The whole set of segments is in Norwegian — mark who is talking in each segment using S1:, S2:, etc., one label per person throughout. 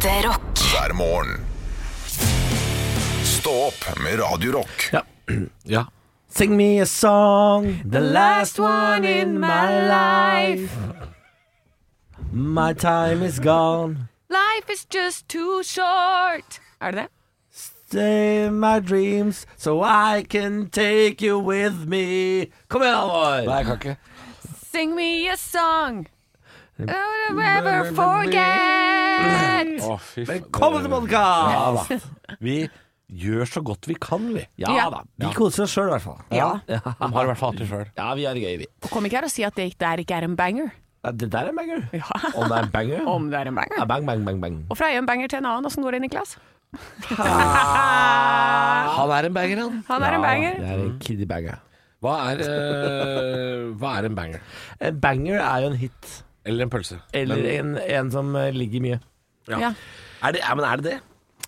S1: Ekte rock.
S2: hver morgen. Stå opp med Radio Rock.
S3: Ja.
S4: Ja.
S3: Sing me a song, the last one in my life. My time is gone.
S5: Life is just too short. Er det det?
S3: Stay in my dreams so I can take you with me. Kom igjen, Halvor!
S4: Nei, jeg kan ikke.
S5: Sing me a song. I'll never forget.
S4: Å, fy faen.
S3: Velkommen til podkast!
S4: Ja da. Vi gjør så godt vi kan, vi.
S3: Ja,
S5: Ja.
S3: da. Vi koser oss sjøl, i hvert fall.
S5: Ja.
S4: De har i hvert fall hatt det sjøl.
S3: Ja, vi har det gøy, vi.
S5: Og Kom ikke her og si at det der ikke er en banger.
S3: Ja, Det der er en banger.
S5: Ja.
S3: Om det er en banger?
S5: Om det er en
S3: Ja, bang, bang, bang, bang.
S5: Og fra en banger til en annen, åssen går det, Niklas?
S4: Han er en banger, han.
S5: Han er en banger.
S3: Det er en kiddie banger.
S4: Hva er, eh, hva er en banger?
S3: En banger er jo en hit.
S4: Eller en pølse?
S3: Eller
S4: Men-
S3: en, en som eh, ligger mye.
S5: Ja.
S4: er det, ja, men er det det?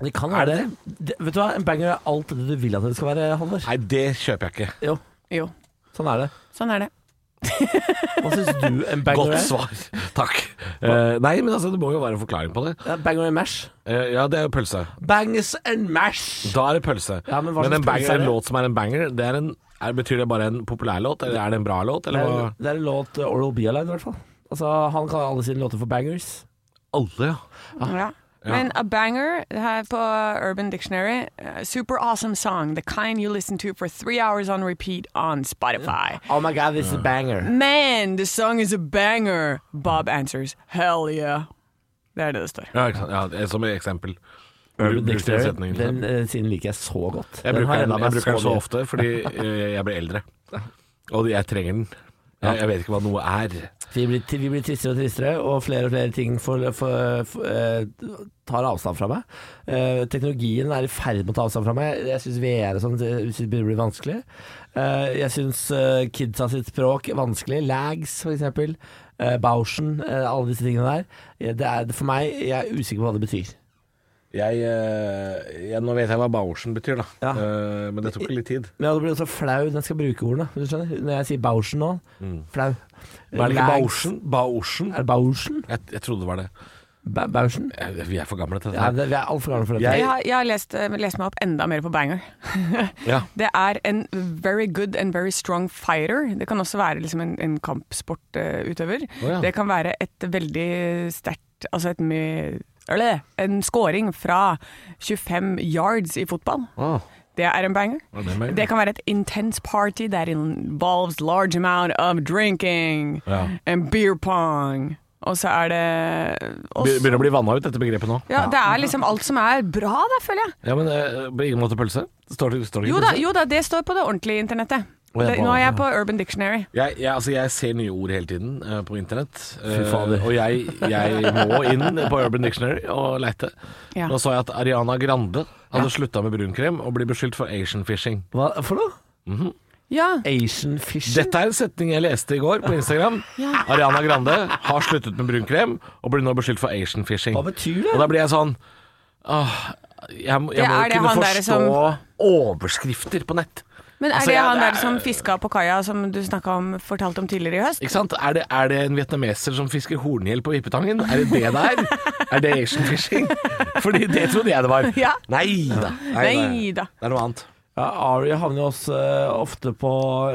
S3: Det kan være det. det. Vet du hva, En banger er alt det du vil at det skal være, Halvor.
S4: Nei, det kjøper jeg ikke.
S3: Jo,
S5: Jo,
S3: sånn er det.
S5: sånn er det.
S3: Hva syns du en banger
S4: Godt
S3: er?
S4: svar. Takk. Eh, nei, men altså, det må jo være en forklaring på det.
S3: Ja, banger and mash.
S4: Eh, ja, det er jo pølse.
S3: Bangs and mash.
S4: Da er det pølse.
S3: Ja, men hva slags
S4: en, banger,
S3: pølse er
S4: en låt som er en banger, det er en, er, betyr det bare en populær låt, eller er det en bra låt?
S3: Det
S4: Eller
S3: er,
S4: hva?
S3: det er en låt uh, Oral B i hvert fall. Altså, han kaller alle sine låter for bangers.
S4: Alle, ja.
S5: Ja. Men a banger her på Urban Dictionary uh, Super awesome song. The kind you listen to for three hours on repeat on Spotify.
S3: Oh my god, this is a banger.
S5: Man, the song is a banger. Bob answers, hell yeah. Det er det det står.
S4: ja, ikke sant? ja det er som et eksempel.
S3: Urban Dictionary. Den uh, siden liker jeg så godt.
S4: Jeg
S3: Den
S4: bruker den, jeg bruker så, den så ofte fordi uh, jeg blir eldre. Og jeg trenger den. Jeg, jeg vet ikke hva noe er.
S3: Vi blir, vi blir tristere og tristere, og flere og flere ting for, for, for, eh, tar avstand fra meg. Eh, teknologien er i ferd med å ta avstand fra meg. Jeg syns VR og sånn begynner å bli vanskelig. Eh, jeg syns uh, kidsa sitt språk vanskelig. Lags, for eksempel. Uh, Bauschen. eh, alle disse tingene der. Eh, Det er, for meg, jeg er usikker på hva det betyr.
S4: Jeg, eh, jeg, nå vet jeg hva Bauschen betyr, da.
S3: Ja.
S4: Eh, men det tok litt tid.
S3: Men jeg blir også flau når jeg skal bruke ordene. Du? Når jeg sier Bauschen nå, flau.
S4: Men er det ikke
S3: Lags.
S4: Bauschen? Bauschen?
S3: Er det Bauschen?
S4: Jeg, jeg trodde det var det.
S3: Ba Bauschen?
S4: Jeg, vi er for gamle til
S3: Ja,
S4: dette.
S3: det, vi er altfor gamle for dette.
S4: Jeg-
S5: Jeg har, jeg har lest, eh, lest meg opp enda mer på banger.
S4: Ja.
S5: Det er en very good and very strong fighter. Det kan også være liksom en, en kampsportutøver.
S4: Å ja.
S5: Det kan være et veldig sterkt Altså et med, eller, en scoring fra 25 yards i fotball.
S4: Oh.
S5: Det er en banger.
S4: Oh, det?
S5: Det kan være et intense party that involves large amount of drinking
S4: Ja.
S5: and beer pong. Og så er det
S4: Begynner å bli vanna ut, dette begrepet nå.
S5: ja, Det er liksom alt som er bra, da, føler jeg.
S4: Ja, men eh, på ingen måte pølse? Står det, står det ikke
S5: Jo da, jo da, det står på det ordentlige internettet. Det, nå er jeg på Urban Dictionary.
S4: Jeg, jeg, altså jeg ser nye ord hele tiden uh, på internett.
S3: Fy fader.
S4: og jeg, jeg må inn på Urban Dictionary og leite.
S5: Ja.
S4: Nå så jeg at Ariana Grande hadde slutta med brunkrem og blir beskyldt for Asian fishing.
S3: Hva for noe?
S5: Ja,
S3: Asian fishing?
S4: Dette er en setning jeg leste i går på Instagram. Ariana Grande har sluttet med brunkrem og blir nå beskyldt for Asian fishing.
S3: Hva betyr det?
S4: Og da blir jeg sånn åh, Jeg, må- jeg må
S5: er
S4: kunne forstå
S5: som-
S4: overskrifter på nett.
S5: Men er
S4: Altså,
S5: det han der
S4: er-
S5: som fiska på kaia, som du om, fortalte om tidligere i høst?
S4: Ikke sant? Er det, er det en vietnameser som fisker horngjell på Vippetangen? Er det det det er? Er det Asian fishing? Fordi det trodde jeg det var.
S5: Ja.
S4: Nei da.
S5: Nei da.
S4: Det er noe annet.
S3: Ja, Ari havner jo også uh, ofte på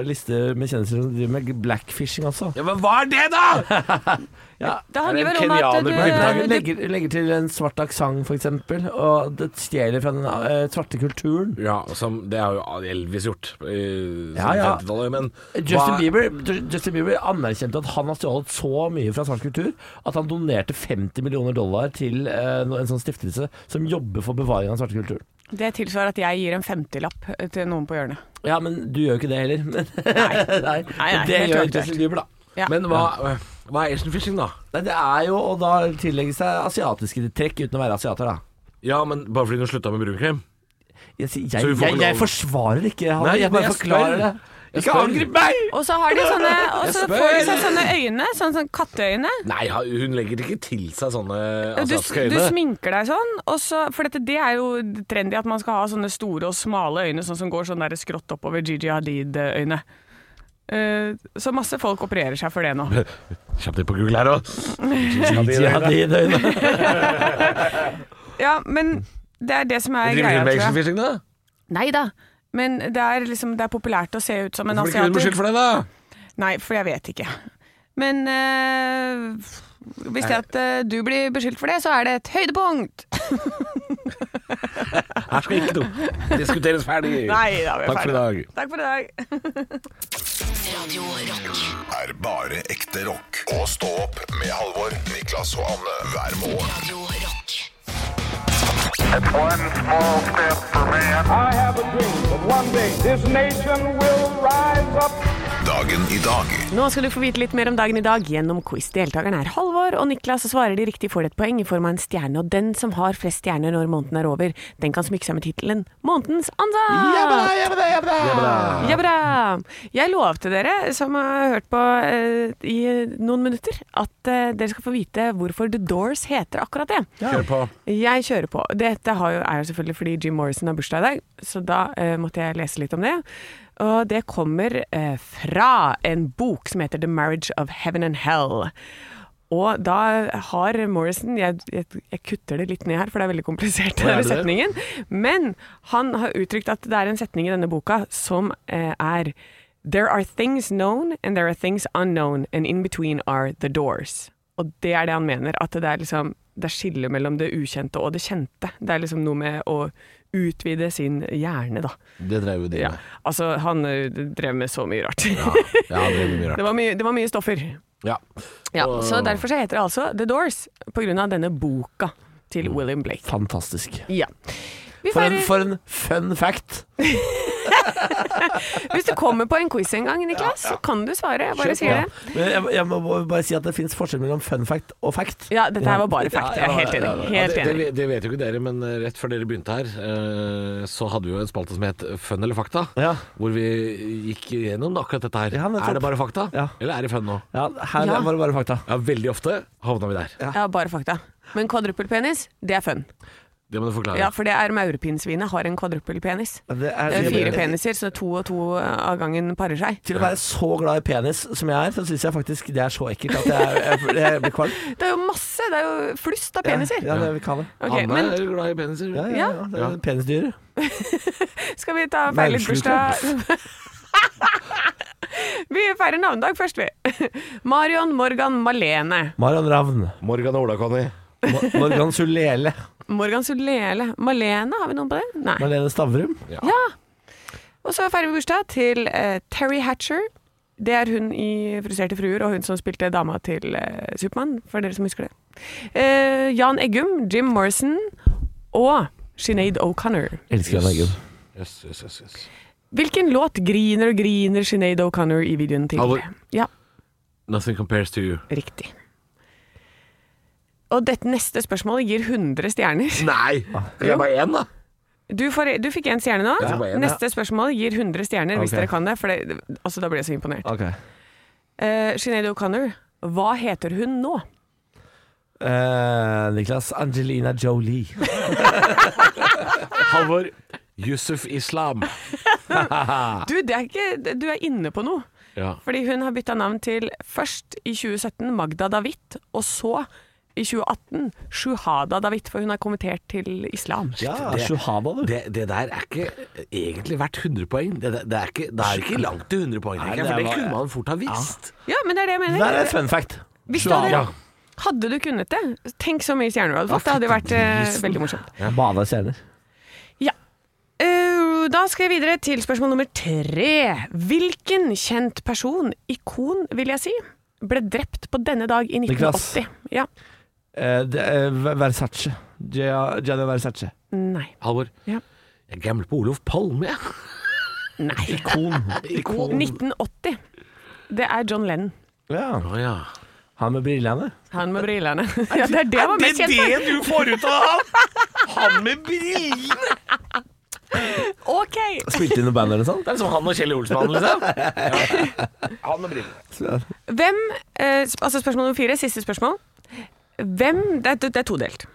S3: lister med kjendiser som driver med blackfishing også.
S4: Ja, Men hva er det, da?!
S3: Ja,
S5: Det
S4: Er
S5: handler vel om at du,
S3: legger, legger til en svart aksent, eksempel, og det stjeler fra den eh, svarte kulturen.
S4: Ja, som, Det har jo Elvis gjort i
S3: Ja, ja.
S4: 50-tallet, men
S3: Justin
S4: hva-
S3: Bieber, Justin Bieber anerkjente at han har stjålet så mye fra svart kultur at han donerte 50 millioner dollar til eh, no- en sånn stiftelse som jobber for bevaring av den svarte kulturen.
S5: det tilsvarer at jeg gir en femtilapp til noen på hjørnet.
S3: Ja, men du gjør jo ikke det heller.
S5: Nei.
S3: Nei,
S5: nei,
S3: det gjør. Justin Bieber, da.
S5: Ja.
S4: Men hva, hva er Asian fishing, da?
S3: Nei, det er jo å da tillegge seg asiatiske trekk uten å være asiater, da.
S4: Ja, men bare fordi du slutta med brunkrem?
S3: Jeg, sier-
S4: Så
S3: jeg,
S4: får
S3: jeg,
S4: ikke
S3: jeg
S4: lov-
S3: forsvarer ikke han.
S4: Nei,
S3: jeg
S4: men
S3: bare
S4: jeg
S3: forklarer
S4: spør.
S3: det.
S4: Jeg
S3: Ikke
S4: spør.
S3: angrip meg!
S5: Og så har de sånne Og så får de seg sånne øyne, sånn, sånn katteøyne.
S4: Nei, ha- hun legger ikke til seg sånne
S5: Du,
S4: asiatiske
S5: du
S4: øyne.
S5: sminker deg sånn, og så, for dette, det er jo trendy at man skal ha sånne store og smale øyne, sånn som går sånn der skrått oppover Gigi Hadid-øyne.
S6: Eh, så masse folk opererer seg for det nå.
S4: Kjapt inn på Google her òg.
S6: Ja, men det er det som er
S4: Driver
S6: greia,
S4: du med
S6: tror jeg.
S4: da?
S6: Nei da. Men det er, liksom, det er populært å se ut som en
S4: Hvorfor blir ikke du
S6: asiater.
S4: beskyldt for det, da?
S6: Nei, for jeg vet ikke. Men eh, hvis det at eh, du blir beskyldt for det, så er det et høydepunkt.
S4: Her skal ikke noe diskuteres ferdig.
S6: Nei da, vi er
S4: Takk for i dag.
S6: Takk for i dag.
S1: Radio Rock.
S2: Er bare ekte rock. Og stå opp med Halvor, Niklas og Anne hver morgen.
S1: Radio Rock.
S7: It's one small step for man.
S8: I have a dream that one day this nation will rise up.
S2: Dagen i dag
S5: Nå skal du få vite litt mer om dagen i dag gjennom quiz. Deltakerne er Halvor og Niklas, og svarer de riktig får de et poeng i form av en stjerne. Og den som har flest stjerner når måneden er over, den kan smykke seg med tittelen Månedens ansatt! Jabba! Jeg lovte dere, som har hørt på eh, i noen minutter, at eh, dere skal få vite hvorfor The Doors heter akkurat det.
S4: Kjør på.
S5: Jeg kjører på. Dette har jo, er jo selvfølgelig fordi Jim Morrison har bursdag i dag, så da eh, måtte jeg lese litt om det. Og det kommer eh, fra en bok som heter The Marriage of Heaven and Hell. Og da har Morrison jeg, jeg, jeg kutter det litt ned her, for det er veldig komplisert,
S4: er
S5: denne setningen. Men han har uttrykt at det er en setning i denne boka som eh, er There are things known and there are things unknown, and in between are the doors. Og det er det han mener, at det er liksom det er skillet mellom det ukjente og det kjente. Det er liksom noe med å utvide sin hjerne, da.
S4: Det drev jo de
S5: Ja.
S4: med.
S5: Altså, han drev med så mye rart.
S4: Ja, ja han drev med mye
S5: det, var mye, det var mye stoffer.
S4: Ja.
S5: Ja, så derfor så heter det altså The Doors, på grunn av denne boka til William Blake.
S3: Fantastisk.
S5: Ja.
S3: For en, for en fun fact.
S5: hvis du kommer på en quiz en gang, Niklas, så kan du svare. Bare si det.
S3: Men jeg, jeg må bare si at det fins forskjell mellom fun fact og fact.
S5: Ja, dette her var bare fact. Jeg er helt
S3: Ja, ja,
S5: enig.
S3: ja,
S5: Helt
S4: det,
S5: enig.
S4: det, det vet jo ikke dere, men eh, rett før dere begynte her, eh, så hadde vi jo en spalte som het Fun eller fakta.
S3: Ja.
S4: Hvor vi gikk gjennom akkurat dette her.
S3: Ja,
S4: er det bare fakta,
S3: Ja.
S4: eller er det fun nå?
S3: Ja, her
S5: Ja.
S3: var det bare fakta.
S4: Ja, Veldig ofte havna vi der.
S5: Ja, bare fakta. Men kvadruppelpenis, det er fun.
S4: Det må du forklare.
S5: Ja, for det er maurepinnsvinet har en kvadruppelpenis.
S3: Det er,
S5: Det er fire peniser, så to og to av gangen parer seg.
S3: Til å være så glad i penis som jeg er, så syns jeg faktisk det er så ekkelt at jeg, jeg, jeg blir kvalm.
S5: Det er jo masse, det er jo flust av peniser.
S3: Ja, det vi kan det.
S5: Okay,
S4: Anne
S5: men
S4: er glad i peniser.
S3: Ja, ja, ja, det
S4: Ja.
S3: penisdyret.
S5: skal vi ta feil litt bursdag? vi feirer navnedag først, vi. Marion Morgan Malene.
S3: Marion Ravn.
S4: Morgan Ola-Conny.
S3: Mo- Morgan Sulele.
S5: Morgan Sulele. Malene, har vi noen på det? Nei.
S3: Marlene Stavrum.
S5: Og så feirer vi bursdag til eh, Terry Hatcher. Det er hun i Frustrerte fruer, og hun som spilte dama til eh, Supermann, for dere som husker det. Eh, Jan Eggum, Jim Morrison og Sinead O'Connor.
S3: Elsker Jan Eggum.
S4: Yes, yes, yes, yes.
S5: Hvilken låt griner og griner Sinead O'Connor i videoen til?
S4: Halvor.
S5: Ja,
S4: Nothing compares to you.
S5: riktig. Og dette neste spørsmålet gir 100 stjerner.
S4: Nei! Jeg er bare én, da.
S5: Du, får, du fikk én stjerne nå.
S4: Ja.
S5: Neste spørsmål gir 100 stjerner, hvis
S3: Ok.
S5: dere kan det. For det, altså, da blir jeg så imponert.
S3: Ok.
S5: Uh, Sinead O'Connor, hva heter hun nå?
S3: Eh, Niklas Angelina Jolie.
S4: Halvor. Yusuf Islam.
S5: Du, det er ikke, du er inne på noe.
S4: Ja.
S5: Fordi hun har bytta navn til først i 2017 Magda David, og så i 2018 Shuhada David, for hun har kommentert til islam.
S3: Ja,
S4: det-
S3: Shuhada, du.
S4: Det, det der er ikke egentlig verdt 100 poeng. Det, det, det, er, ikke, det er ikke langt til 100 poeng,
S3: Nei,
S4: for det kunne man fort ha visst.
S5: Ja, men det er det jeg mener.
S3: Det er et fun fact. Shuhada.
S5: hadde du kunnet det, tenk så mye stjerner du hadde fått. Det hadde jo vært eh, veldig morsomt.
S3: Bada stjerner.
S5: Ja. Uh, da skal jeg videre til spørsmål nummer tre. Hvilken kjent person, ikon vil jeg si, ble drept på denne dag i
S3: Niklas.
S5: 1980? Ja.
S3: Eh, er Versace. Gia- Gianni Versace.
S5: Nei.
S4: Halvor.
S5: Ja.
S4: Jeg gambler på Olof Palme, jeg.
S5: Nei.
S3: Ikon. Ikon.
S5: 1980. Det er John Lennon.
S3: Ja,
S4: Oh, ja.
S3: han med brillene.
S5: Han med brillene. Ja, det er det er det, for.
S3: du får ut av han? Han med brillene!
S5: Ok.
S3: Spilte inn noe band eller noe sånt?
S4: Det er liksom han og Kjell Olsmann, liksom. Han med brillene.
S5: Hvem, eh, altså spørsmål nummer fire, siste spørsmål. Hvem, det er, det er todelt.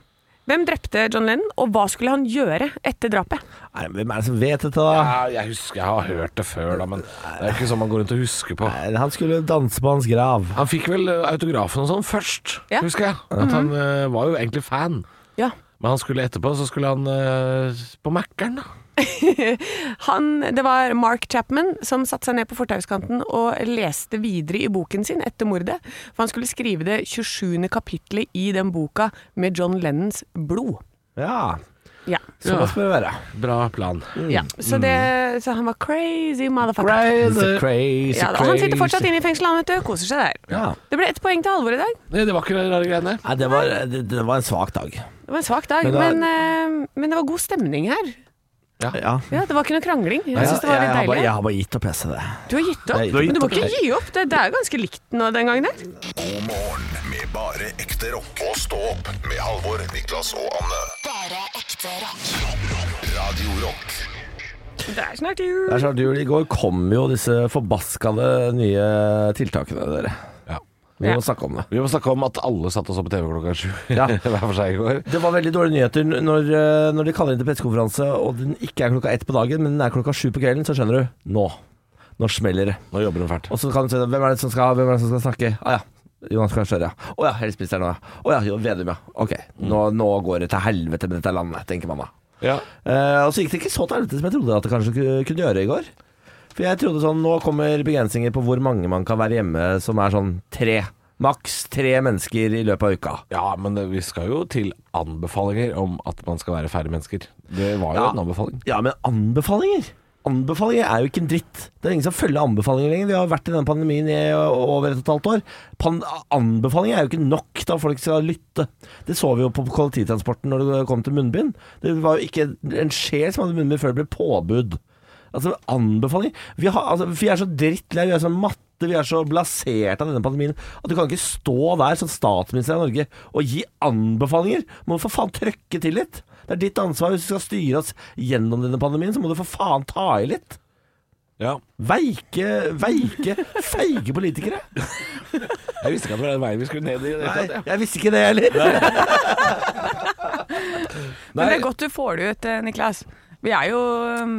S5: Hvem drepte John Lennon, og hva skulle han gjøre etter drapet?
S3: Nei, hvem er det som vet dette, da?
S4: Ja, jeg husker, jeg har hørt det før, da, men det er ikke sånn man går rundt og husker på.
S3: Nei, Han skulle danse på hans grav.
S4: Han fikk vel eh, autografen og sånn først,
S5: Ja.
S4: husker jeg. At han eh, var jo egentlig fan.
S5: Ja.
S4: Men han skulle etterpå, så skulle han uh, på Mækkern, da.
S5: Han, det var Mark Chapman som satte seg ned på fortauskanten og leste videre i boken sin etter mordet. For han skulle skrive det 27. kapitlet i den boka med John Lennons blod.
S3: Ja,
S5: Ja.
S3: såpass bør det være.
S4: Bra plan.
S5: ja. Så, det, så han var crazy motherfucker.
S3: Crazy, crazy,
S5: Ja, da, han sitter fortsatt inne i fengsel, han vet du. Koser seg der.
S3: Ja.
S5: Det ble ett poeng til Halvor i dag.
S4: Nei, det var ikke de rare greiene.
S3: Nei, det var, det, det var en svak dag.
S5: Det var en svak dag,
S3: Men
S5: men,
S3: da-
S5: eh, men det var god stemning her.
S3: Ja.
S5: Ja, Det var ikke noe krangling. Jeg
S3: Jeg,
S5: syns det var
S3: jeg,
S5: litt
S3: har bare, jeg har bare gitt opp, jeg, så det.
S5: Du har gitt opp,
S3: Jeg har gitt
S5: men du må
S3: opp,
S5: ikke gi opp. Det, det er jo ganske likt nå den gangen der.
S2: God morgen med bare ekte rock. Og stå opp med Halvor, Niklas og Anne.
S1: Bare ekte rock.
S2: Radio Rock.
S5: Det er snart jul.
S3: Det er snart jul. I går kom jo disse forbaskede nye tiltakene, dere.
S4: Ja.
S3: Vi må snakke om det.
S4: Vi må snakke om at alle satt og så på TV klokka sju
S3: Ja.
S4: hver for seg i går.
S3: Det var veldig dårlige nyheter når, eh, når de kaller inn til pressekonferanse, og den ikke er klokka ett på dagen, men den er klokka sju på kvelden, så skjønner du nå. Nå smeller det.
S4: Nå jobber de fælt.
S3: Og så kan du se hvem er det som skal, hvem er det som skal snakke? Ah, ja. Jonas Gahr Støre, ja. Å ja, helseministeren òg, ja. Å ja, Jo Vedum, ja. Ok, nå, nå går det til helvete med dette landet, tenker man da.
S4: Ja.
S3: Eh, og så gikk det ikke så til helvete som jeg trodde at det kanskje kunne gjøre i går. For jeg trodde sånn, nå kommer begrensninger på hvor mange man kan være hjemme, som er sånn tre. Maks tre mennesker i løpet av uka.
S4: ja, men det, vi skal jo til anbefalinger om at man skal være færre mennesker. Det var jo
S3: Ja.
S4: en anbefaling.
S3: Ja, men anbefalinger? Anbefalinger er jo ikke en dritt. Det er ingen som følger anbefalinger lenger. Vi har vært i denne pandemien i over et og et halvt år. Pan anbefalinger er jo ikke nok da folk skal lytte. Det så vi jo på kollektivtransporten når det kom til munnbind. Det var jo ikke en sjel som hadde munnbind før det ble påbud. Altså, anbefaling vi, har, altså, vi er så drittlei, vi er så matte, vi er så blasert av denne pandemien at du kan ikke stå der som statsminister av Norge og gi anbefalinger. Må du for faen trøkke til litt. Det er ditt ansvar hvis du skal styre oss gjennom denne pandemien, så må du for faen ta i litt.
S4: Ja.
S3: Veike, veike, feige politikere.
S4: Jeg visste ikke at det var den veien vi skulle ned i.
S3: Nei,
S4: tatt, jeg.
S3: jeg visste ikke det heller.
S5: Men det er godt du får det ut, eh, Niklas. Vi er jo um,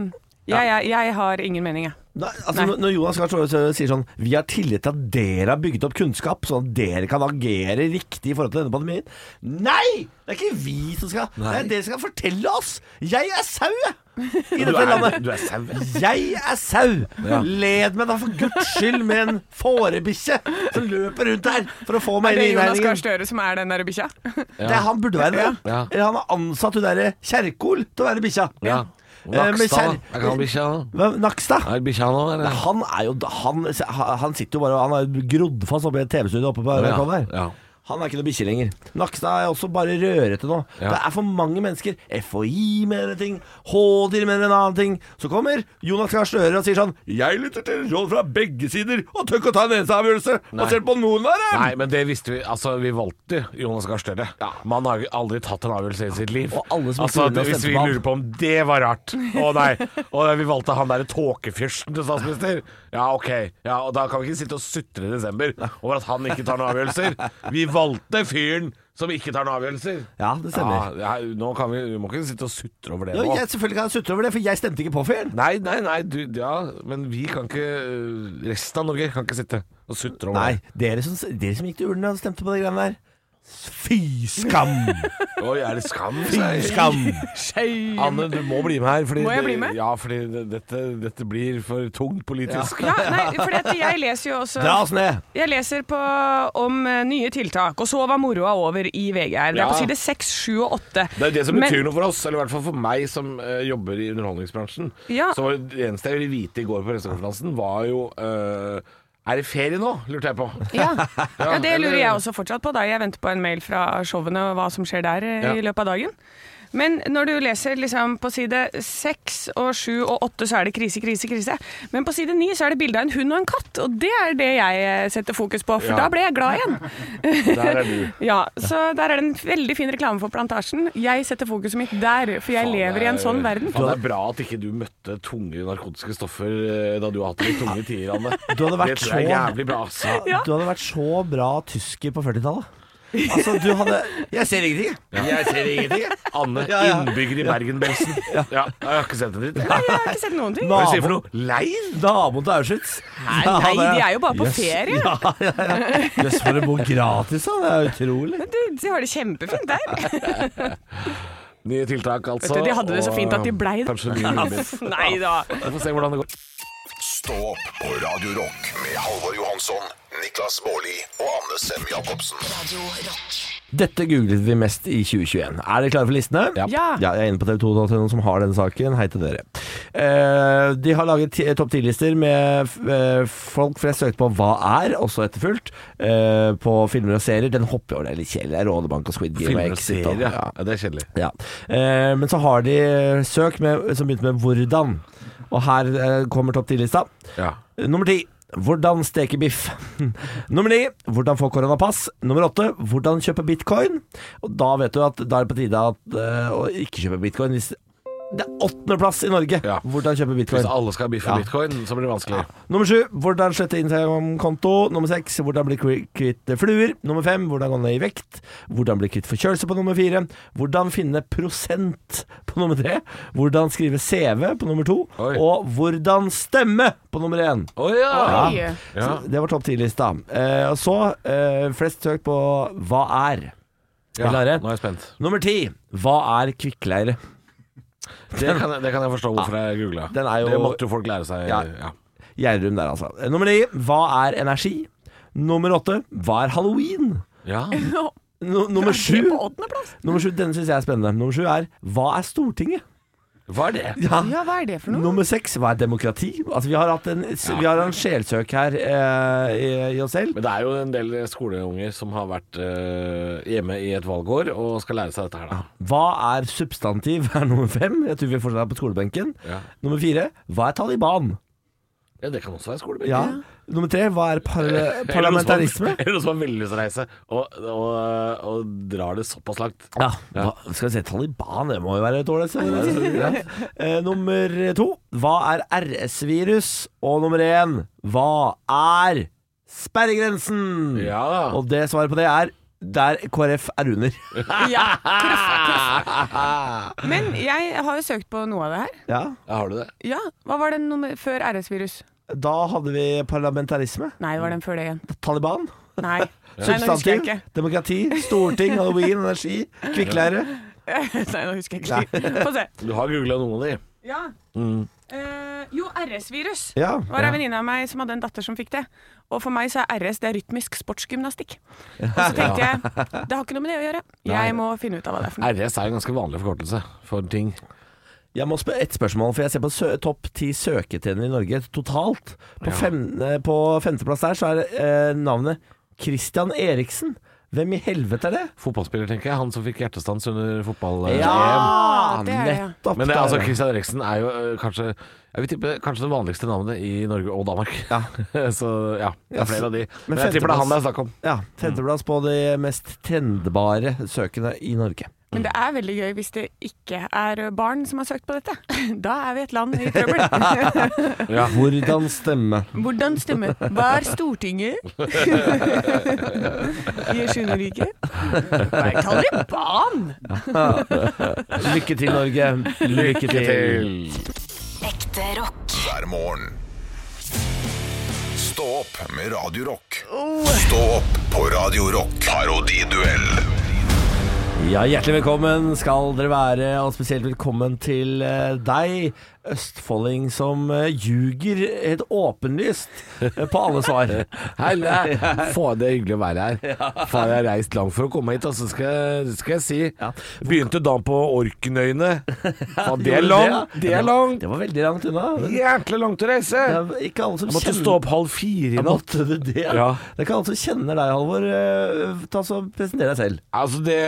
S5: jeg, jeg, jeg har ingen mening, jeg.
S3: Nei, altså,
S5: Nei.
S3: når- Jonas Gahr Støre sier sånn Vi har tillit til at dere har bygget opp kunnskap, sånn at dere kan agere riktig i forhold til denne pandemien. Nei! Det er ikke vi som skal Det er dere som skal fortelle oss! Jeg er sau, jeg! I
S4: Du
S3: dette
S4: er,
S3: landet.
S4: du er sau.
S3: Jeg er sau! Led meg da for guds skyld med en fårebikkje som løper rundt her for å få meg
S5: Er det
S3: inn i
S5: Jonas Gahr. Støre som er den der bikkja?
S3: Det er han burde være det.
S4: Ja.
S3: Eller han har ansatt hun derre Kjerkol til å være bikkja.
S4: Ja.
S3: Eh,
S4: Nakstad. Er?
S3: Nakstad?
S4: Er?
S3: Han er jo han, han sitter jo bare Han har grodd fast oppe i et TV-studio oppe på
S4: Ja,
S3: der.
S4: ja.
S3: Han er ikke noe bikkje lenger. Nakstad er også bare rørete nå.
S4: Ja.
S3: Det er for mange mennesker. FHI mener en ting, Hådir mener en annen ting. Så kommer Jonas Gahr Støre og sier sånn Jeg lytter til råd fra begge sider og tør ikke å ta en eneste avgjørelse basert på noen av dem.
S4: Nei, men det visste vi. Altså, vi valgte Jonas Gahr Støre. Man har aldri tatt en avgjørelse i sitt liv.
S3: Og alle som
S4: altså,
S3: det,
S4: Hvis vi lurer på om det var rart Å nei. Og vi valgte han derre tåkefyrsten til statsminister. Ja, ok. Ja, og Da kan vi ikke sitte og sutre i desember over at han ikke tar noen avgjørelser. Vi valgte fyren som ikke tar noen avgjørelser.
S3: Ja, det stemmer.
S4: Ja, ja, nå kan vi, vi må ikke sitte og sutre over det
S3: Ja,
S4: nå.
S3: jeg, selvfølgelig kan jeg sutre over det, for jeg stemte ikke på fyren.
S4: Nei, nei, nei, du, ja, men vi kan ikke Resten av Norge kan ikke sitte og sutre over
S3: Nei, dere som, dere som gikk til urnene og stemte på de greiene der. Fy skam!
S4: Oi, er det skam?
S3: Fy skam!
S4: Anne, du må bli med her. Fordi
S5: Må jeg bli
S4: det-
S5: med?
S4: Ja, fordi det, dette, dette blir for tungt politisk.
S5: Ja, nei, for jeg leser jo også
S3: Dra oss ned!
S5: Jeg leser på om eh, nye tiltak, og så var moroa over i VG her. Det er på
S4: Ja.
S5: side 6, 7 og 8.
S4: Det er det som
S5: Men-
S4: betyr noe for oss, eller i hvert fall for meg som uh, jobber i underholdningsbransjen.
S5: Ja.
S4: Så det eneste jeg ville vite i går på pressekonferansen, var jo eh, Er det ferie nå, lurte jeg på.
S5: Ja. ja, det lurer jeg også fortsatt på, da jeg venter på en mail fra showene og hva som skjer der eh, i løpet av dagen. Men når du leser liksom på side 6 og 7 og 8 så er det krise, krise, krise. Men på side 9 så er det bilde av en hund og en katt, og det er det jeg eh, setter fokus på, for
S4: Ja.
S5: da ble jeg glad igjen.
S4: Der er du.
S5: Ja, så der er det en veldig fin reklame for Plantasjen. Jeg setter fokuset mitt der, for jeg
S4: Faen,
S5: lever i en sånn verden.
S4: Faen, det er bra at ikke du møtte tunge narkotiske stoffer eh, da du har hatt det i tunge tider, Anne.
S3: Du hadde vært
S4: det tror jeg er
S3: så-
S4: jævlig bra. Altså.
S5: Ja.
S3: Du hadde vært så bra tysker på 40-tallet. Altså, du hadde Jeg ser ingenting, jeg. Jeg ser ingenting, jeg.
S4: Anne,
S3: Ja, ja.
S4: innbygger i Bergen-Belsen. Ja. jeg har ikke sett en dritt.
S5: Jeg har ikke sett noen ting.
S4: Hva er det du sier for noe? Leir?
S3: Naboen til Auschwitz.
S5: Nei, nei, de er jo bare på ferie.
S3: Ja, ja, ja. Jøss, for å bo gratis, da. Det er utrolig.
S5: Du, de har det kjempefint der.
S4: Nye tiltak, altså.
S5: Vet du, de hadde det så fint at de blei det.
S4: Kanskje nye.
S5: Nei da.
S4: Vi får se hvordan det går.
S2: Stå opp på Radio Rock med Halvor Johansson, Niklas Baarli og Anne Sem Jacobsen.
S1: Radio Rock.
S3: Dette googlet vi mest i 2021. Er dere klare for listene?
S5: Ja.
S3: jeg er inne på TV2.no som har denne saken. Hei til dere. Eh, de har laget topp ti-lister med eh, folk flest søkt på hva er, også etterfulgt, eh, på filmer og serier. Den hopper over det er litt kjedelig. Rådebank og Squid Game.
S4: Filmer og serier, ja.
S3: ja.
S4: Det er kjedelig.
S3: Ja. Men så har de søk med, som begynte med 'hvordan'. Og her kommer topp ti-lista.
S4: Ja.
S3: Nummer ti. Hvordan steke biff. Nummer ni. Hvordan få koronapass. Nummer åtte. Hvordan kjøpe bitcoin. Og da vet du at da er det på tide at, uh, å ikke kjøpe bitcoin. Hvis det er åttendeplass i Norge.
S4: Ja.
S3: Hvordan kjøpe bitcoin.
S4: Hvis alle skal biffe
S3: Ja.
S4: bitcoin, så blir det vanskelig.
S3: Nummer sju. Hvordan slette Instagram-konto. Nummer seks. Hvordan bli kvitt fluer. Nummer fem. Hvordan gå ned i vekt. Hvordan bli kvitt forkjølelse på nummer fire. Hvordan finne prosent på nummer tre. Hvordan skrive CV på nummer to.
S4: Oi.
S3: Og hvordan stemme på nummer én.
S4: Oh, ja!
S5: Oi.
S4: Ja.
S3: Det var topp ti-lista. Eh, og så eh, flest søkt på hva er.
S4: ja. Nå er jeg spent.
S3: Nummer ti. Hva er kvikkleire?
S4: Det kan, jeg- det kan jeg forstå hvorfor jeg googla. Det måtte jo folk lære seg.
S3: Ja.
S4: Ja.
S3: Gjerdrum der, altså. Nummer ni. Hva er energi? Nummer åtte. Hva er halloween?
S4: ja.
S3: No, nummer sju. Nummer sju, Denne syns jeg er spennende. Nummer sju er Hva er Stortinget?
S4: Hva er det?
S3: Ja.
S5: Ja, hva er det for noe?
S3: Nummer seks, hva er demokrati? Altså Vi har hatt en, vi har en sjelsøk her eh, i, i oss selv.
S4: Men det er jo en del skoleunger som har vært eh, hjemme i et valgår og skal lære seg dette her, da.
S3: Hva er substantiv? er nummer fem. Jeg tror vi fortsatt er på skolebenken.
S4: Ja.
S3: Nummer fire, hva er Taliban?
S4: Ja, det kan også være skolebenk.
S3: Ja. Nummer tre, hva er par parlamentarisme?
S4: Eller noen som har veldig lyst til å reise, og, og, og drar det såpass langt.
S3: Ja, hva, skal vi se, Taliban, det må jo være et ålreit. Ja. Eh, nummer to, hva er RS-virus? Og nummer én, hva er sperregrensen?
S4: Ja.
S3: Og det svaret på det er der KrF er under.
S5: Ja, krøff, krøff. Men jeg har jo søkt på noe av det her.
S3: Ja,
S4: ja, har du det?
S5: Ja, Hva var den nummer før RS-virus?
S3: Da hadde vi parlamentarisme.
S5: Nei, det var den før det igjen.
S3: Taliban.
S5: Nei. Nei, husker jeg
S3: Substantiv.
S5: ikke.
S3: Demokrati. Storting. Halloween. Energi. Kvikkleire.
S5: Nei, nå husker jeg ikke. Få se.
S4: Du har googla noen av de.
S5: Ja.
S3: Mm.
S5: Uh, jo, RS-virus.
S3: Ja.
S5: var ei venninne av meg som hadde en datter som fikk det. Og for meg så er RS det er rytmisk sportsgymnastikk. Og så tenkte jeg det har ikke noe med det å gjøre. Jeg må finne ut av hva det er for noe.
S4: RS er en ganske vanlig forkortelse for ting.
S3: Jeg må spørre ett spørsmål, for jeg ser på sø topp ti søketjenere i Norge totalt. På,
S4: Ja.
S3: fem, eh, på femteplass der så er eh, navnet Christian Eriksen. Hvem i helvete er det?
S4: Fotballspiller, tenker jeg. Han som fikk hjertestans under fotball-EM.
S5: Ja, det er
S3: nettopp.
S4: Men det, altså. Christian Eriksen er jo kanskje Jeg vil tippe kanskje det vanligste navnet i Norge og Danmark.
S3: Ja.
S4: Så ja, det er flere av de.
S3: Men
S4: Men jeg tipper det er han det er snakk om.
S3: Ja, femteplass på de mest trendbare søkene i Norge.
S5: Men det er veldig gøy hvis det ikke er barn som har søkt på dette. Da er vi et land i trøbbel.
S4: Ja.
S3: Hvordan stemme?
S5: Hvordan stemme? Hva er Stortinget? Jeg skjønner ikke. Hva er Taliban?
S3: Lykke til, Norge. Lykke til.
S1: Ekte rock.
S2: hver morgen. Stå opp med Radio Rock. Stå opp på Radio Rock. Parodiduell.
S3: Ja, hjertelig velkommen skal dere være, og spesielt velkommen til eh, deg, østfolding som uh, ljuger helt åpenlyst eh, på alle svar.
S4: Hei, faen, det er hyggelig å være her. Faen, jeg har reist langt for å komme hit, og så skal, skal jeg si Begynte dagen på Orknøyene. Faen, det er langt. Det er langt.
S3: Det var veldig langt unna. Det
S4: Jæklig langt å reise.
S3: ikke alle som
S4: Jeg måtte stå opp halv fire i natt.
S3: Måtte det?
S4: Ja.
S3: Det er ikke alle som kjenner deg, Halvor. Eh, Ta så Presenter deg selv.
S4: Altså, det,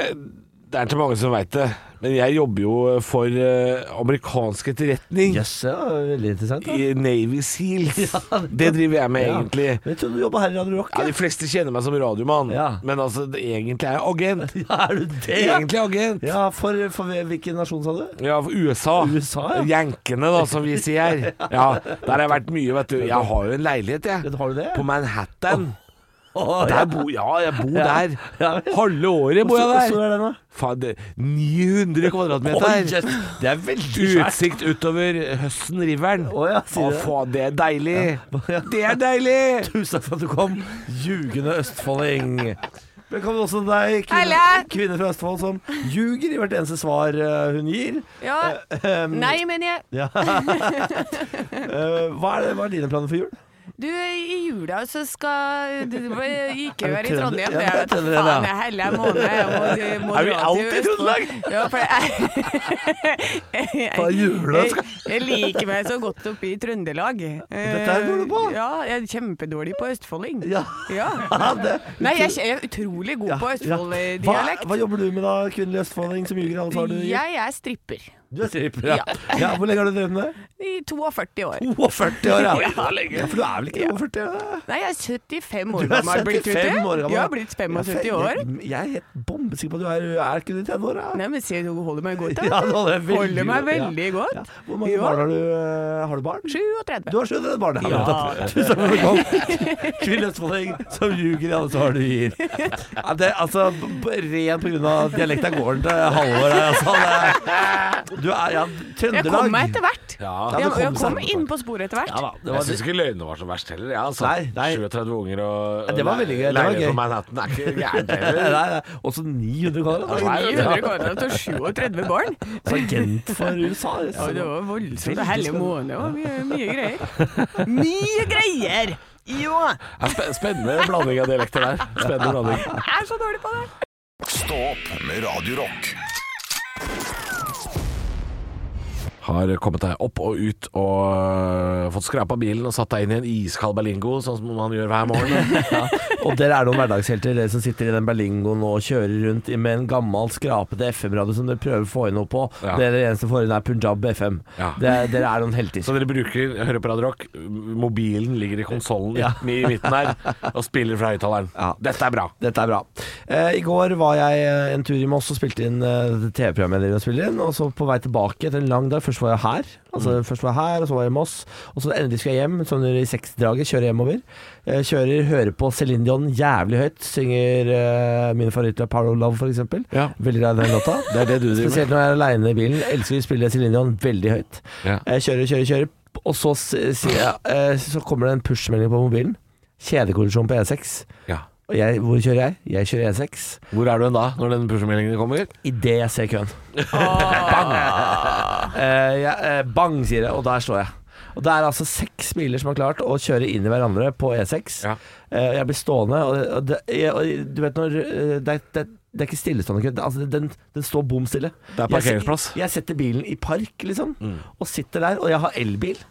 S4: det er ikke mange som veit det, men jeg jobber jo for uh, amerikansk etterretning.
S3: Yes, ja, veldig interessant. Da.
S4: I Navy Seals.
S3: Ja,
S4: det driver jeg med,
S3: Ja.
S4: egentlig.
S3: Men Jeg trodde du jobba her i Radio Rock.
S4: Ja, De fleste kjenner meg som radiomann,
S3: Ja.
S4: men altså, det, egentlig er jeg agent.
S3: Ja, er du det?
S4: Egentlig agent.
S3: Ja, for, for hvilken nasjon, sa du?
S4: Ja, for USA.
S3: USA, ja.
S4: Jankene, da, som vi sier. Ja, Der har jeg vært mye, vet du. Jeg har jo en leilighet, jeg.
S3: Har du det?
S4: På Manhattan. Der bor, ja, jeg bor der. Halve året bor jeg
S3: Hvor stor
S4: der.
S3: er den, da?
S4: Faen, det, 900 kvadratmeter.
S3: Oh, yes. Det er veldig svært.
S4: Utsikt utover Høsten-riveren.
S3: Å ja,
S4: Å,
S3: det?
S4: faen, det er deilig.
S3: Ja.
S4: Det er deilig.
S3: Tusen takk for at du kom, ljugende østfolding. Velkommen også til deg, kvinne, kvinne fra Østfold som ljuger i hvert eneste svar eh, hun gir.
S5: Ja.
S3: Um,
S5: Nei, mener jeg
S3: Ja. uh, hva, er det, hva er dine planer for jul?
S5: Du, i jula så skal du ikke være i? Trondheim. Det
S3: det er trønder, ja.
S5: faen jeg heller måned. Jeg må, må
S3: Er vi alltid i. Trøndelag?
S5: Ja, for jeg, jeg, liker meg så godt oppe i Trøndelag.
S3: Dette er dårlig på.
S5: Ja, jeg er kjempedårlig på østfolding.
S3: Ja.
S5: Ja. Nei, jeg er utrolig god på østfolddialekt.
S3: Hva, hva jobber du med da, kvinnelig østfolding som ljuger du?
S5: Jeg er stripper.
S3: Du er stripper, ja. ja. Hvor lenge har du drevet med det?
S5: I 42 år.
S3: 42 år, ja.
S5: Ja.
S3: ja. For du er vel ikke 42? Ja.
S5: Nei, jeg er 75 år gammel. Du er
S3: 75 år gammel.
S5: Jeg har blitt 75 år.
S3: Jeg, jeg er helt bombesikker på at du er, er ikke i 30-åra?
S5: Nei, men se, du holder meg godt. da.
S3: Ja, du holder veldig
S5: Holder meg
S3: ja.
S5: veldig godt.
S3: Ja. Hvor mange
S5: Ja.
S3: barn har du? eh, Har du barn?
S5: 37.
S3: Du har 37 barn.
S5: Ja.
S3: Tusen takk for at. Kvinnelig østfolding som ljuger i alle svar du gir. Ja, det, altså, rent b- ren på grunn av dialekta gården til Halvor altså. Det, du er, ja,
S5: Jeg
S3: Trøndelag.
S5: kom meg etter hvert.
S4: Ja.
S5: Jeg,
S3: kom
S5: jeg kom inn på sporet etter hvert.
S3: Ja da, det
S4: Jeg syns ikke løgnene var så verst heller. Jeg, altså.
S3: Nei, nei.
S4: 37 unger og
S3: Ja, det var veldig gøy, det var
S4: leilighet
S3: gøy.
S4: på Manhattan er ikke gærent heller.
S3: også 900 kvadrat.
S5: 900 kvadrat og 37 barn.
S3: Agent for USA.
S5: Ja, det var voldsomt.
S3: Spennende.
S5: Det var mye, mye greier. Mye greier! Jo!
S4: Spennende blanding av dialekter der. Spennende blanding.
S5: Jeg er så dårlig på det.
S2: Stå opp med Radio
S4: Har kommet deg opp og ut og øh, fått skrapa bilen og satt deg inn i en iskald Berlingo, sånn som man gjør hver morgen.
S3: Ja, og dere er noen hverdagshelter, dere som sitter i den Berlingoen og kjører rundt med en gammel, skrapete FM-radio som dere prøver å få inn noe på.
S4: Ja.
S3: Det er eneste får inn er Punjab FM.
S4: Ja.
S3: Det er, dere er noen helter.
S4: Så dere bruker, hører på Radio Rock, mobilen ligger i konsollen
S3: Ja.
S4: i midten her og spiller fra høyttaleren.
S3: Ja.
S4: Dette er bra.
S3: Dette er bra. Eh, I går var jeg eh, en tur i Moss og spilte inn eh, TV-programmet dere spiller inn. Og så på vei tilbake etter en lang dag. Først var jeg her, altså først var jeg her, og så var jeg i Moss. Og så endelig skulle jeg hjem, sånn i seksdraget, kjøre hjemover. Eh, kjører, hører på Céline Dion jævlig høyt. Synger uh, min favoritt av Power of Love, f.eks.
S4: Ja.
S3: Veldig glad i den låta.
S4: Det er det du driver med.
S3: Spesielt når jeg er aleine i bilen. Elsker å spille Céline Dion veldig høyt.
S4: Ja.
S3: Jeg kjører, kjører, kjører, og så, sier jeg, eh, så kommer det en push-melding på mobilen. Kjedekollisjon på E6.
S4: Ja.
S3: Og jeg, hvor kjører jeg? Jeg kjører E6.
S4: Hvor er du da, når den push-meldingen kommer?
S3: Idet jeg ser køen. Bang! Uh, jeg, uh, bang, sier det, og der står jeg. Og Det er altså seks biler som har klart å kjøre inn i hverandre på E6.
S4: Ja.
S3: Eh, jeg blir stående, og, det, og, det, jeg, og du vet når eh, det, det, det er ikke stillestående kø. Altså, den, den står bom stille.
S4: Det er parkeringsplass.
S3: Jeg, jeg setter bilen i park, liksom, og sitter der. Og jeg har elbil.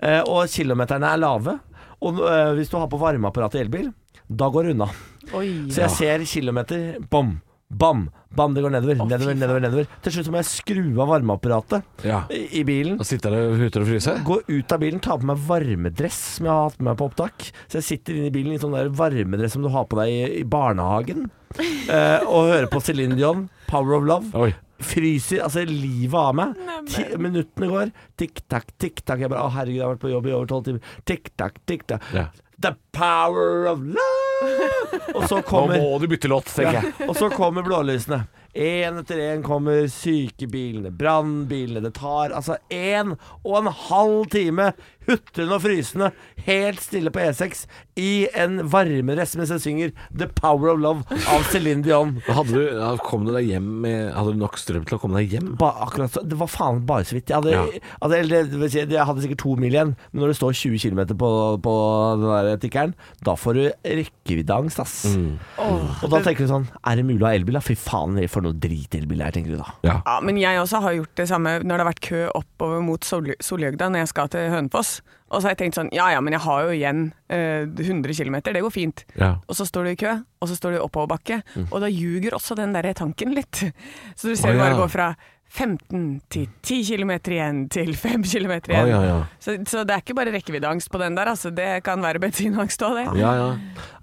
S3: Eh, og kilometerne er lave. Og hvis du har på varmeapparat i elbil, da går det unna.
S5: Oi.
S3: Så jeg ser kilometer, bom, bam, bam, det går nedover, nedover, nedover, nedover. Til slutt må jeg skru av varmeapparatet
S4: Ja.
S3: i, i bilen.
S4: Og sitter der ute og fryser?
S3: Gå ut av bilen, ta på meg varmedress som jeg har hatt med meg på opptak. Så jeg sitter inne i bilen i sånn der varmedress som du har på deg i, i barnehagen. eh, og hører på Céline Dion, 'Power of Love'.
S4: Oi.
S3: Fryser altså livet av meg. Ti, minuttene går. Tikk-takk, tikk-takk. Jeg bare Å, herregud, jeg har vært på jobb i over tolv timer. Tikk-takk, tikk-takk.
S4: Ja.
S3: The power of love! Og så
S4: Nå må du bytte låt, tenker jeg.
S3: og så kommer blålysene. Én etter én kommer sykebilene, brannbilene. Det tar altså én og en halv time hutrende og frysende, helt stille på E6, i en varmedress mens jeg synger 'The Power of Love' av Céline Dion.
S4: Hadde du, ja, kom du deg hjem med Hadde du nok strøm til å komme deg hjem?
S3: Ba, akkurat så, Det var faen bare så vidt. Jeg hadde,
S4: Ja.
S3: hadde, eller, det vil si, jeg hadde sikkert to mil igjen, men når det står 20 km på, på den der tikkeren, da får du rekkeviddeangst, ass.
S4: Mm.
S3: Og da tenker du sånn Er det mulig å ha elbil, da? Fy faen, for noe drit elbil er, tenker du da.
S4: Ja.
S5: Ja, men jeg også har gjort det samme når det har vært kø oppover mot Sol Solhjøgda når jeg skal til Hønefoss. Og så har jeg tenkt sånn, ja ja, men jeg har jo igjen eh, 100 km, det går fint.
S4: Ja.
S5: Og så står du i kø, og så står du i oppoverbakke, og da ljuger også den der tanken litt. Så du ser
S4: oh,
S5: det bare
S4: ja.
S5: gå fra 15 til 10 km igjen til 5 km igjen.
S4: Ah, ja, ja.
S5: Så, så det er ikke bare rekkeviddeangst på den der, altså. Det kan være bensinangst òg, det.
S4: Ja, ja.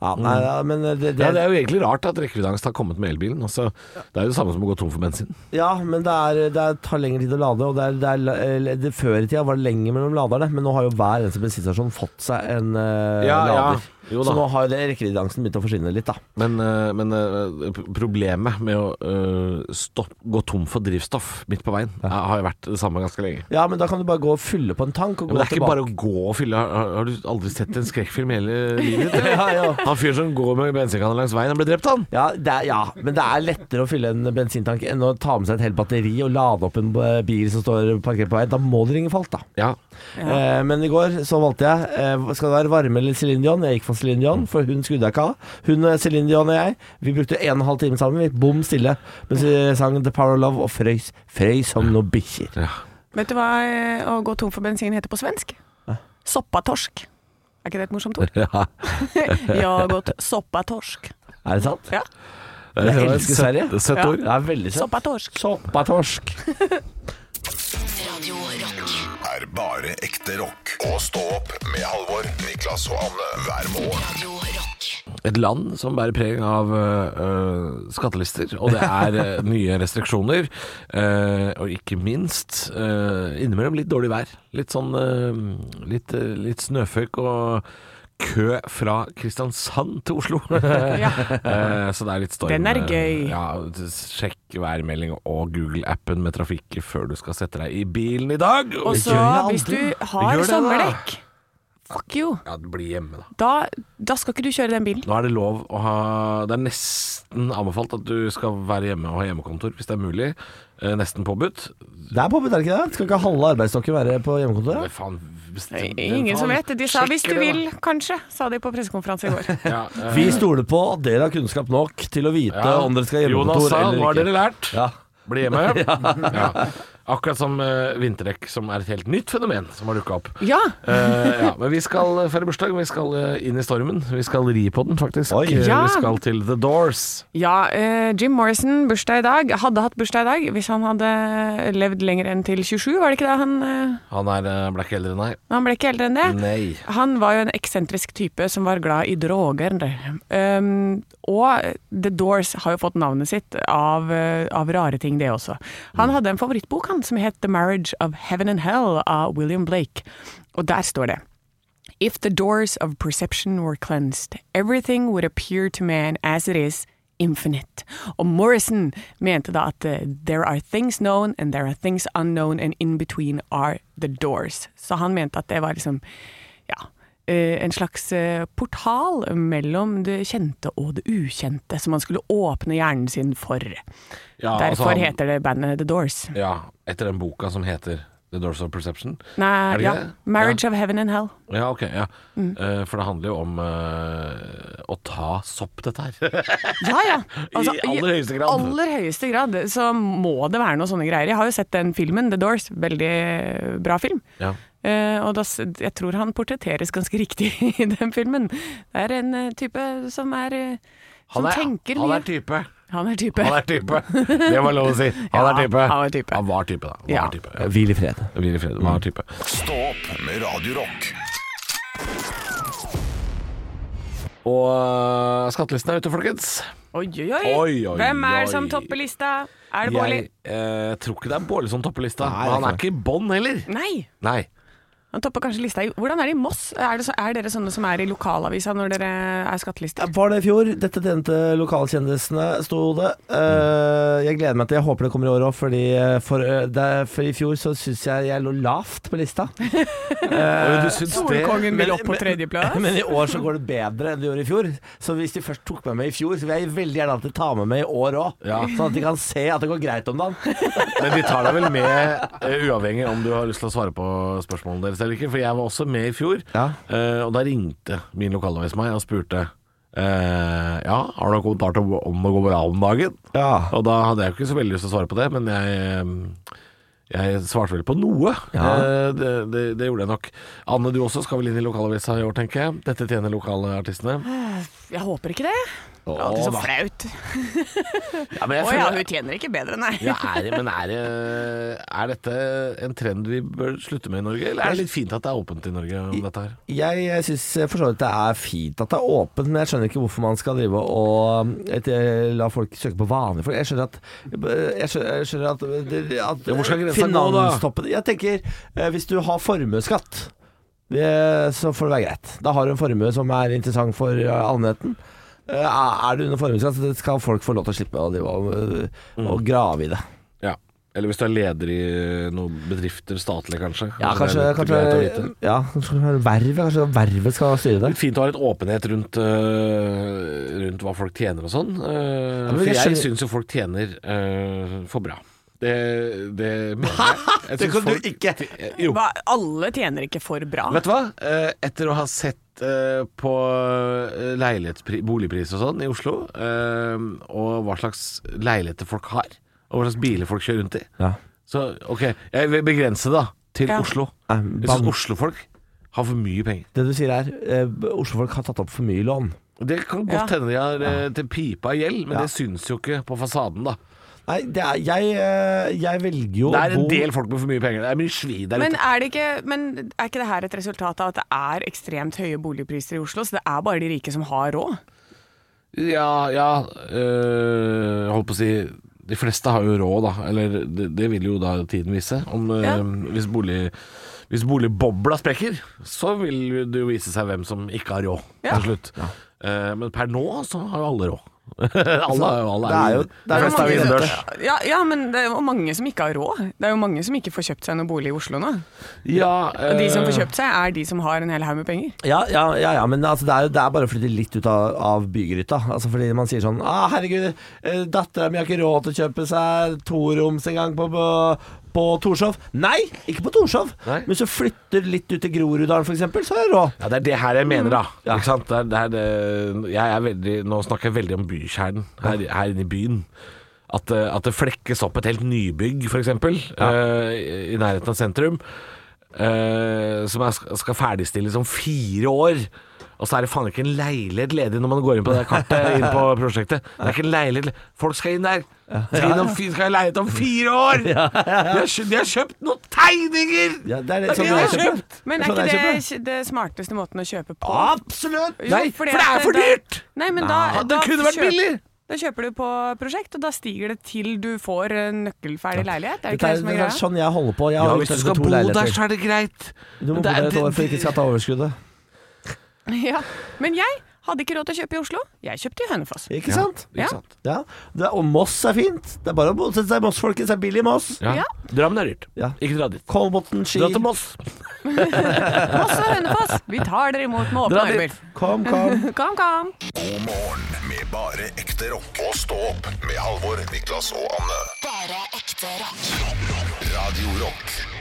S3: Ja, nei, ja, men det, det,
S4: ja, det er jo egentlig rart at rekkeviddeangst har kommet med elbilen. Altså, det er jo det samme som å gå tom for bensin.
S3: ja, men det, er, det er, tar lengre tid å lade, og det er, det er, det, før i tida var det lenger mellom laderne, men nå har jo hver eneste bensinstasjon fått seg en eh, lader.
S4: Jo da.
S3: Så nå har jo rekkeviddeangsten begynt å forsvinne litt, da.
S4: Men, eh, men eh, problemet med å uh, stopp, gå tom for drivstoff midt på veien eh, har jo vært det samme ganske lenge.
S3: Ja, men da kan du bare gå og fylle på en tank og
S4: Men
S3: gå
S4: det er ikke bare å gå og fylle. Har, har du aldri sett en skrekkfilm i hele livet ditt?
S3: Ja, ja.
S4: Han fyren som går med bensinkanne langs veien, han ble drept, han.
S3: Ja, det er, ja, men det er lettere å fylle en bensintank enn å ta med seg et helt batteri og lade opp en eh, bil som står parkert på vei. Da må du ringe Falt, da.
S4: Ja.
S3: Eh, men i går så valgte jeg eh, Skal det være varme eller Céline Dion? Jeg gikk for Céline Dion, for hun skrudde jeg ikke av. Hun, eh, Céline Dion og jeg, vi brukte en og en halv time sammen. Vi bom stille mens vi sang The Power of Love og frøys, frøys som noen bikkjer.
S4: ja.
S5: Vet du hva eh, å gå tom for bensin heter på svensk? Soppatorsk. Er ikke det et morsomt ord?
S4: ja.
S5: Jeg har gått soppatorsk.
S3: Er det sant?
S5: Ja.
S3: Jeg elsker
S4: søtt-
S3: Sverige.
S4: Søtt
S5: Ja.
S4: ord.
S3: Det er veldig søtt.
S5: Soppatorsk.
S3: Soppatorsk.
S1: Radio Rock.
S2: er bare ekte rock. Og stå opp med Halvor, Niklas og Anne hver morgen.
S1: Radio Rock.
S4: Et land som bærer preg av uh, skattelister, og det er uh, nye restriksjoner. Uh, og ikke minst innimellom litt dårlig vær. Litt sånn litt, litt snøføyk og kø fra Kristiansand til Oslo. Eh, så det er litt storm.
S5: Den er gøy.
S4: Ja, sjekk værmelding og Google-appen med trafikk før du skal sette deg i bilen i dag.
S5: Og så, hvis du har sommerdekk Fuck you.
S4: Ja, bli hjemme, da.
S5: Da, da skal ikke du kjøre den bilen.
S4: Nå er det lov å ha Det er nesten anbefalt at du skal være hjemme og ha hjemmekontor hvis det er mulig. Eh, nesten påbudt.
S3: Det er påbudt, er det ikke det? Skal ikke halve arbeidsstokken være på hjemmekontoret?
S4: faen, bestem-
S5: Ingen
S4: faen,
S5: som vet. De sa 'hvis du
S4: det,
S5: vil, kanskje', sa de på pressekonferanse i går.
S4: Ja, eh,
S3: Vi stoler på at dere har kunnskap nok til å vite
S4: ja.
S3: om dere skal ha
S4: Jonas sa,
S3: eller
S4: nå har dere lært.
S3: Ja.
S4: Bli hjemme. ja. Akkurat som uh, vinterdekk, som er et helt nytt fenomen som har dukka opp.
S5: Ja!
S4: uh, ja, men vi skal feire bursdag. Vi skal uh, inn i stormen. Vi skal ri på den, faktisk.
S3: Oi.
S5: Ja.
S4: Vi skal til The Doors.
S5: Ja, eh, Jim Morrison, bursdag i dag. Hadde hatt bursdag i dag hvis han hadde levd lenger enn til 27, var det ikke det? Han,
S4: Han er, ble ikke eldre deg.
S5: han ble ikke eldre enn det.
S4: Nei.
S5: Han var jo en eksentrisk type som var glad i droger. Um, og The Doors har jo fått navnet sitt av, eh, av rare ting, det også. Han hadde en favorittbok han, som het The Marriage of Heaven and Hell av William Blake. Og der står det If the doors of perception were cleansed, everything would appear to man as it is, infinite. Og Morrison mente da at eh, there are things known and there are things unknown and in between are the doors. Så han mente at det var liksom, ja, en slags eh, portal mellom det kjente og det ukjente, som man skulle åpne hjernen sin for.
S4: Ja,
S5: Derfor
S4: altså,
S5: heter det bandet The Doors.
S4: Ja, etter den boka som heter The Doors of Perception.
S5: Nei, ja,
S4: det?
S5: Marriage of Heaven and Hell.
S4: Ja, ok. ja
S5: Mm.
S4: Uh, For det handler jo om uh, å ta sopp, dette her.
S5: Ja, ja. Altså,
S4: I aller høyeste grad.
S5: I aller høyeste grad så må det være noen sånne greier. Jeg har jo sett den filmen, The Doors. Veldig bra film.
S4: ja.
S5: Eh, og da, jeg tror han portretteres ganske riktig i den filmen. Det er en eh, type som er eh, Som
S4: Han er,
S5: tenker
S4: han
S5: mye.
S4: er type.
S5: Han er type.
S4: Han er type. Det var lov å si. Han
S5: Ja,
S4: er type.
S5: han er type.
S4: Han var type, da. Han
S5: Ja.
S4: type. Ja.
S3: Hvil i fred.
S4: Hvil i fred. Var type.
S2: Stopp med Radio Rock.
S4: Og uh, skattelisten er ute, folkens.
S5: Oi, oi, oi.
S4: Oi, oi,
S5: Hvem er det som topper lista? Er det Bårli?
S4: Jeg eh, tror ikke det er Bårli som topper lista.
S3: Nei,
S4: men han er ikke i bånn heller.
S5: Nei.
S4: Nei.
S5: Han topper kanskje lista i Hvordan er det i Moss? Er, det så, er dere sånne som er i lokalavisa når dere er skattelister?
S3: Var det i fjor? Dette tjente lokalkjendisene, sto det. Uh, jeg gleder meg til Jeg håper det kommer i år òg, fordi eh, for, eh, det, for i fjor så syns jeg jeg lå lavt på lista.
S4: Oi, du syns det?
S5: Solkongen vil opp på
S3: men-
S5: tredjeplass.
S3: Men i år så går det bedre enn det gjorde i fjor. Så hvis de først tok meg med i fjor, så vil jeg veldig gjerne at de tar med meg i år òg.
S4: Ja.
S3: Sånn at de kan se at det går greit om dagen.
S4: Men de tar deg vel med uavhengig om du har lyst til å svare på spørsmålene deres eller ikke. For jeg var også med i fjor,
S3: Ja.
S4: Uh, og da ringte min lokalavis meg og spurte Uh, Ja, har du noen kommentar til om det går bra om dagen?
S3: Ja.
S4: Og da hadde jeg jo ikke så veldig lyst til å svare på det, men jeg eh, jeg svarte vel på noe.
S3: Ja.
S4: Eh, Det, det, det gjorde jeg nok. Anne, du også skal vel inn i lokalavisa i år, tenker jeg. Dette tjener lokale artistene.
S5: Jeg håper ikke det. Det er alltid så flaut.
S4: Ja, men jeg
S5: Å ja,
S4: føler-
S5: hun tjener ikke bedre, nei.
S4: Ja, er, men er, er dette en trend vi bør slutte med i Norge, eller er det litt fint at det er åpent i Norge om dette her?
S3: Jeg, jeg syns for så vidt det er fint at det er åpent, men jeg skjønner ikke hvorfor man skal drive og etter, la folk søke på vanlige folk. Jeg skjønner at, jeg skjønner, jeg skjønner at, at
S4: Ja, hvor skal grensa gå, da?
S3: finanstoppen Jeg tenker, eh, hvis du har formuesskatt så får det være greit. Da har du en formue som er interessant for eh, allmennheten. Eh, Er det under formuesskatt, så skal folk få lov til å slippe å, drive å,
S4: Mm.
S3: grave i det.
S4: Ja. Eller hvis du er leder i noen bedrifter, statlig kanskje.
S3: Ja, kanskje, kanskje,
S4: å
S3: ja, kanskje vervet, kanskje vervet skal styre det.
S4: Litt fint å ha litt åpenhet rundt, øh, rundt hva folk tjener og sånn.
S3: Men
S4: for
S3: jeg
S4: jeg syns jo folk tjener uh, for bra. Det, det mener jeg. jeg.
S3: Det
S4: kan
S3: kan du ikke.
S4: Jo.
S5: Hva, alle tjener ikke for bra.
S4: Vet du hva? Eh, Etter å ha sett eh, på eh, boligpris og sånn i Oslo, eh, og hva slags leiligheter folk har, og hva slags biler folk kjører rundt i,
S3: Ja.
S4: så ok, jeg vil begrense det da til
S5: Ja.
S4: Oslo. Jeg syns Oslo-folk har for mye penger.
S3: Det du sier er eh, Oslo-folk har tatt opp for mye lån.
S4: Det kan godt
S5: Ja.
S4: hende de har eh, til pipa gjeld, men
S3: Ja.
S4: det syns jo ikke på fasaden, da.
S3: Nei, det er, jeg, eh, jeg velger jo
S4: Det er en
S3: bo
S4: del folk med for mye penger. Det er mye svi der
S5: Men
S4: ute.
S5: er, det ikke, men er ikke det her et resultat av at det er ekstremt høye boligpriser i Oslo, så det er bare de rike som har råd?
S4: Ja, ja øh, Holdt på å si De fleste har jo råd, da. Eller det, det vil jo da tiden vise. Om, øh,
S5: Ja.
S4: Hvis bolig hvis boligbobla sprekker, så vil det jo vise seg hvem som ikke har råd
S5: Ja.
S4: til slutt. Eh, men per nå så har jo alle råd. alle, alle
S3: det er jo- det er jo
S4: fleste er jo
S5: mange- Ja, ja, men det er jo mange som ikke har råd. Det er jo mange som ikke får kjøpt seg noen bolig i Oslo nå.
S4: Ja,
S5: Og de som
S4: eh,
S5: får kjøpt seg, er de som har en hel haug med penger.
S3: Ja, ja, ja, ja men altså, det, er, jo- det er bare å flytte litt ut av, av bygryta. Altså, fordi man sier sånn ah, 'Herregud, eh, dattera mi har ikke råd til å kjøpe seg toroms engang på, på, på Torshov'. Nei, ikke på Torshov.
S4: Nei.
S3: Men så flytter litt ut til Groruddalen, f.eks., så er det råd.
S4: Ja, Det er det her jeg mener, da.
S3: Ja.
S4: Ikke sant? Det er, det er jeg er veldig, nå snakker jeg veldig om bykjernen her, her inne i byen. At, det- at det flekkes opp et helt nybygg, f.eks., uh, i nærheten av sentrum. Uh, som er, skal ferdigstilles om fire år. Og så er det faen ikke en leilighet ledig når man går inn på det kartet inn på prosjektet. Det er ikke en leilighet le- Folk skal inn der! Skal, inn om, skal ha leilighet om fire år! De, har kjøpt, de har kjøpt noen tegninger!
S3: Ja, det er
S4: Det
S3: det, de
S4: har
S3: jeg
S4: jeg.
S5: Men er
S3: Sånn
S5: ikke det det smarteste måten å kjøpe på?
S3: Absolutt!
S5: Jo,
S4: Nei, for det er for dyrt!
S5: Nei, men da,
S4: Nei, det kunne vært billig.
S5: Da kjøper du på prosjekt, og da stiger det til du får nøkkelferdig leilighet. Er det
S3: er,
S5: det som er
S3: det er sånn jeg holder på. Jeg
S4: Ja, hvis du skal bo der, så er det greit.
S3: Du må bo
S4: er-
S3: der et år for ikke skatte av overskuddet.
S5: Ja. Men jeg hadde ikke råd til å kjøpe i Oslo. Jeg kjøpte i Hønefoss.
S3: Ikke sant?
S5: Ja.
S4: Ikke sant?
S3: Ja. Det er, og Moss er fint. Det er bare å bosette seg i Moss, folkens. Det er billig i Moss.
S4: Ja.
S5: Ja.
S4: Drammen er dyrt.
S3: Ja.
S4: Ikke dra dit.
S3: Kolbotn, Ski.
S4: Dra til Moss.
S5: Moss og Hønefoss, vi tar dere imot med åpne
S4: Dra dit.
S5: armer.
S3: Kom, kom.
S5: Kom, kom.
S2: God morgen med bare ekte rock. Og stå opp med Halvor, Niklas og Anne.
S1: Bare ekte rock.
S2: Radio Rock.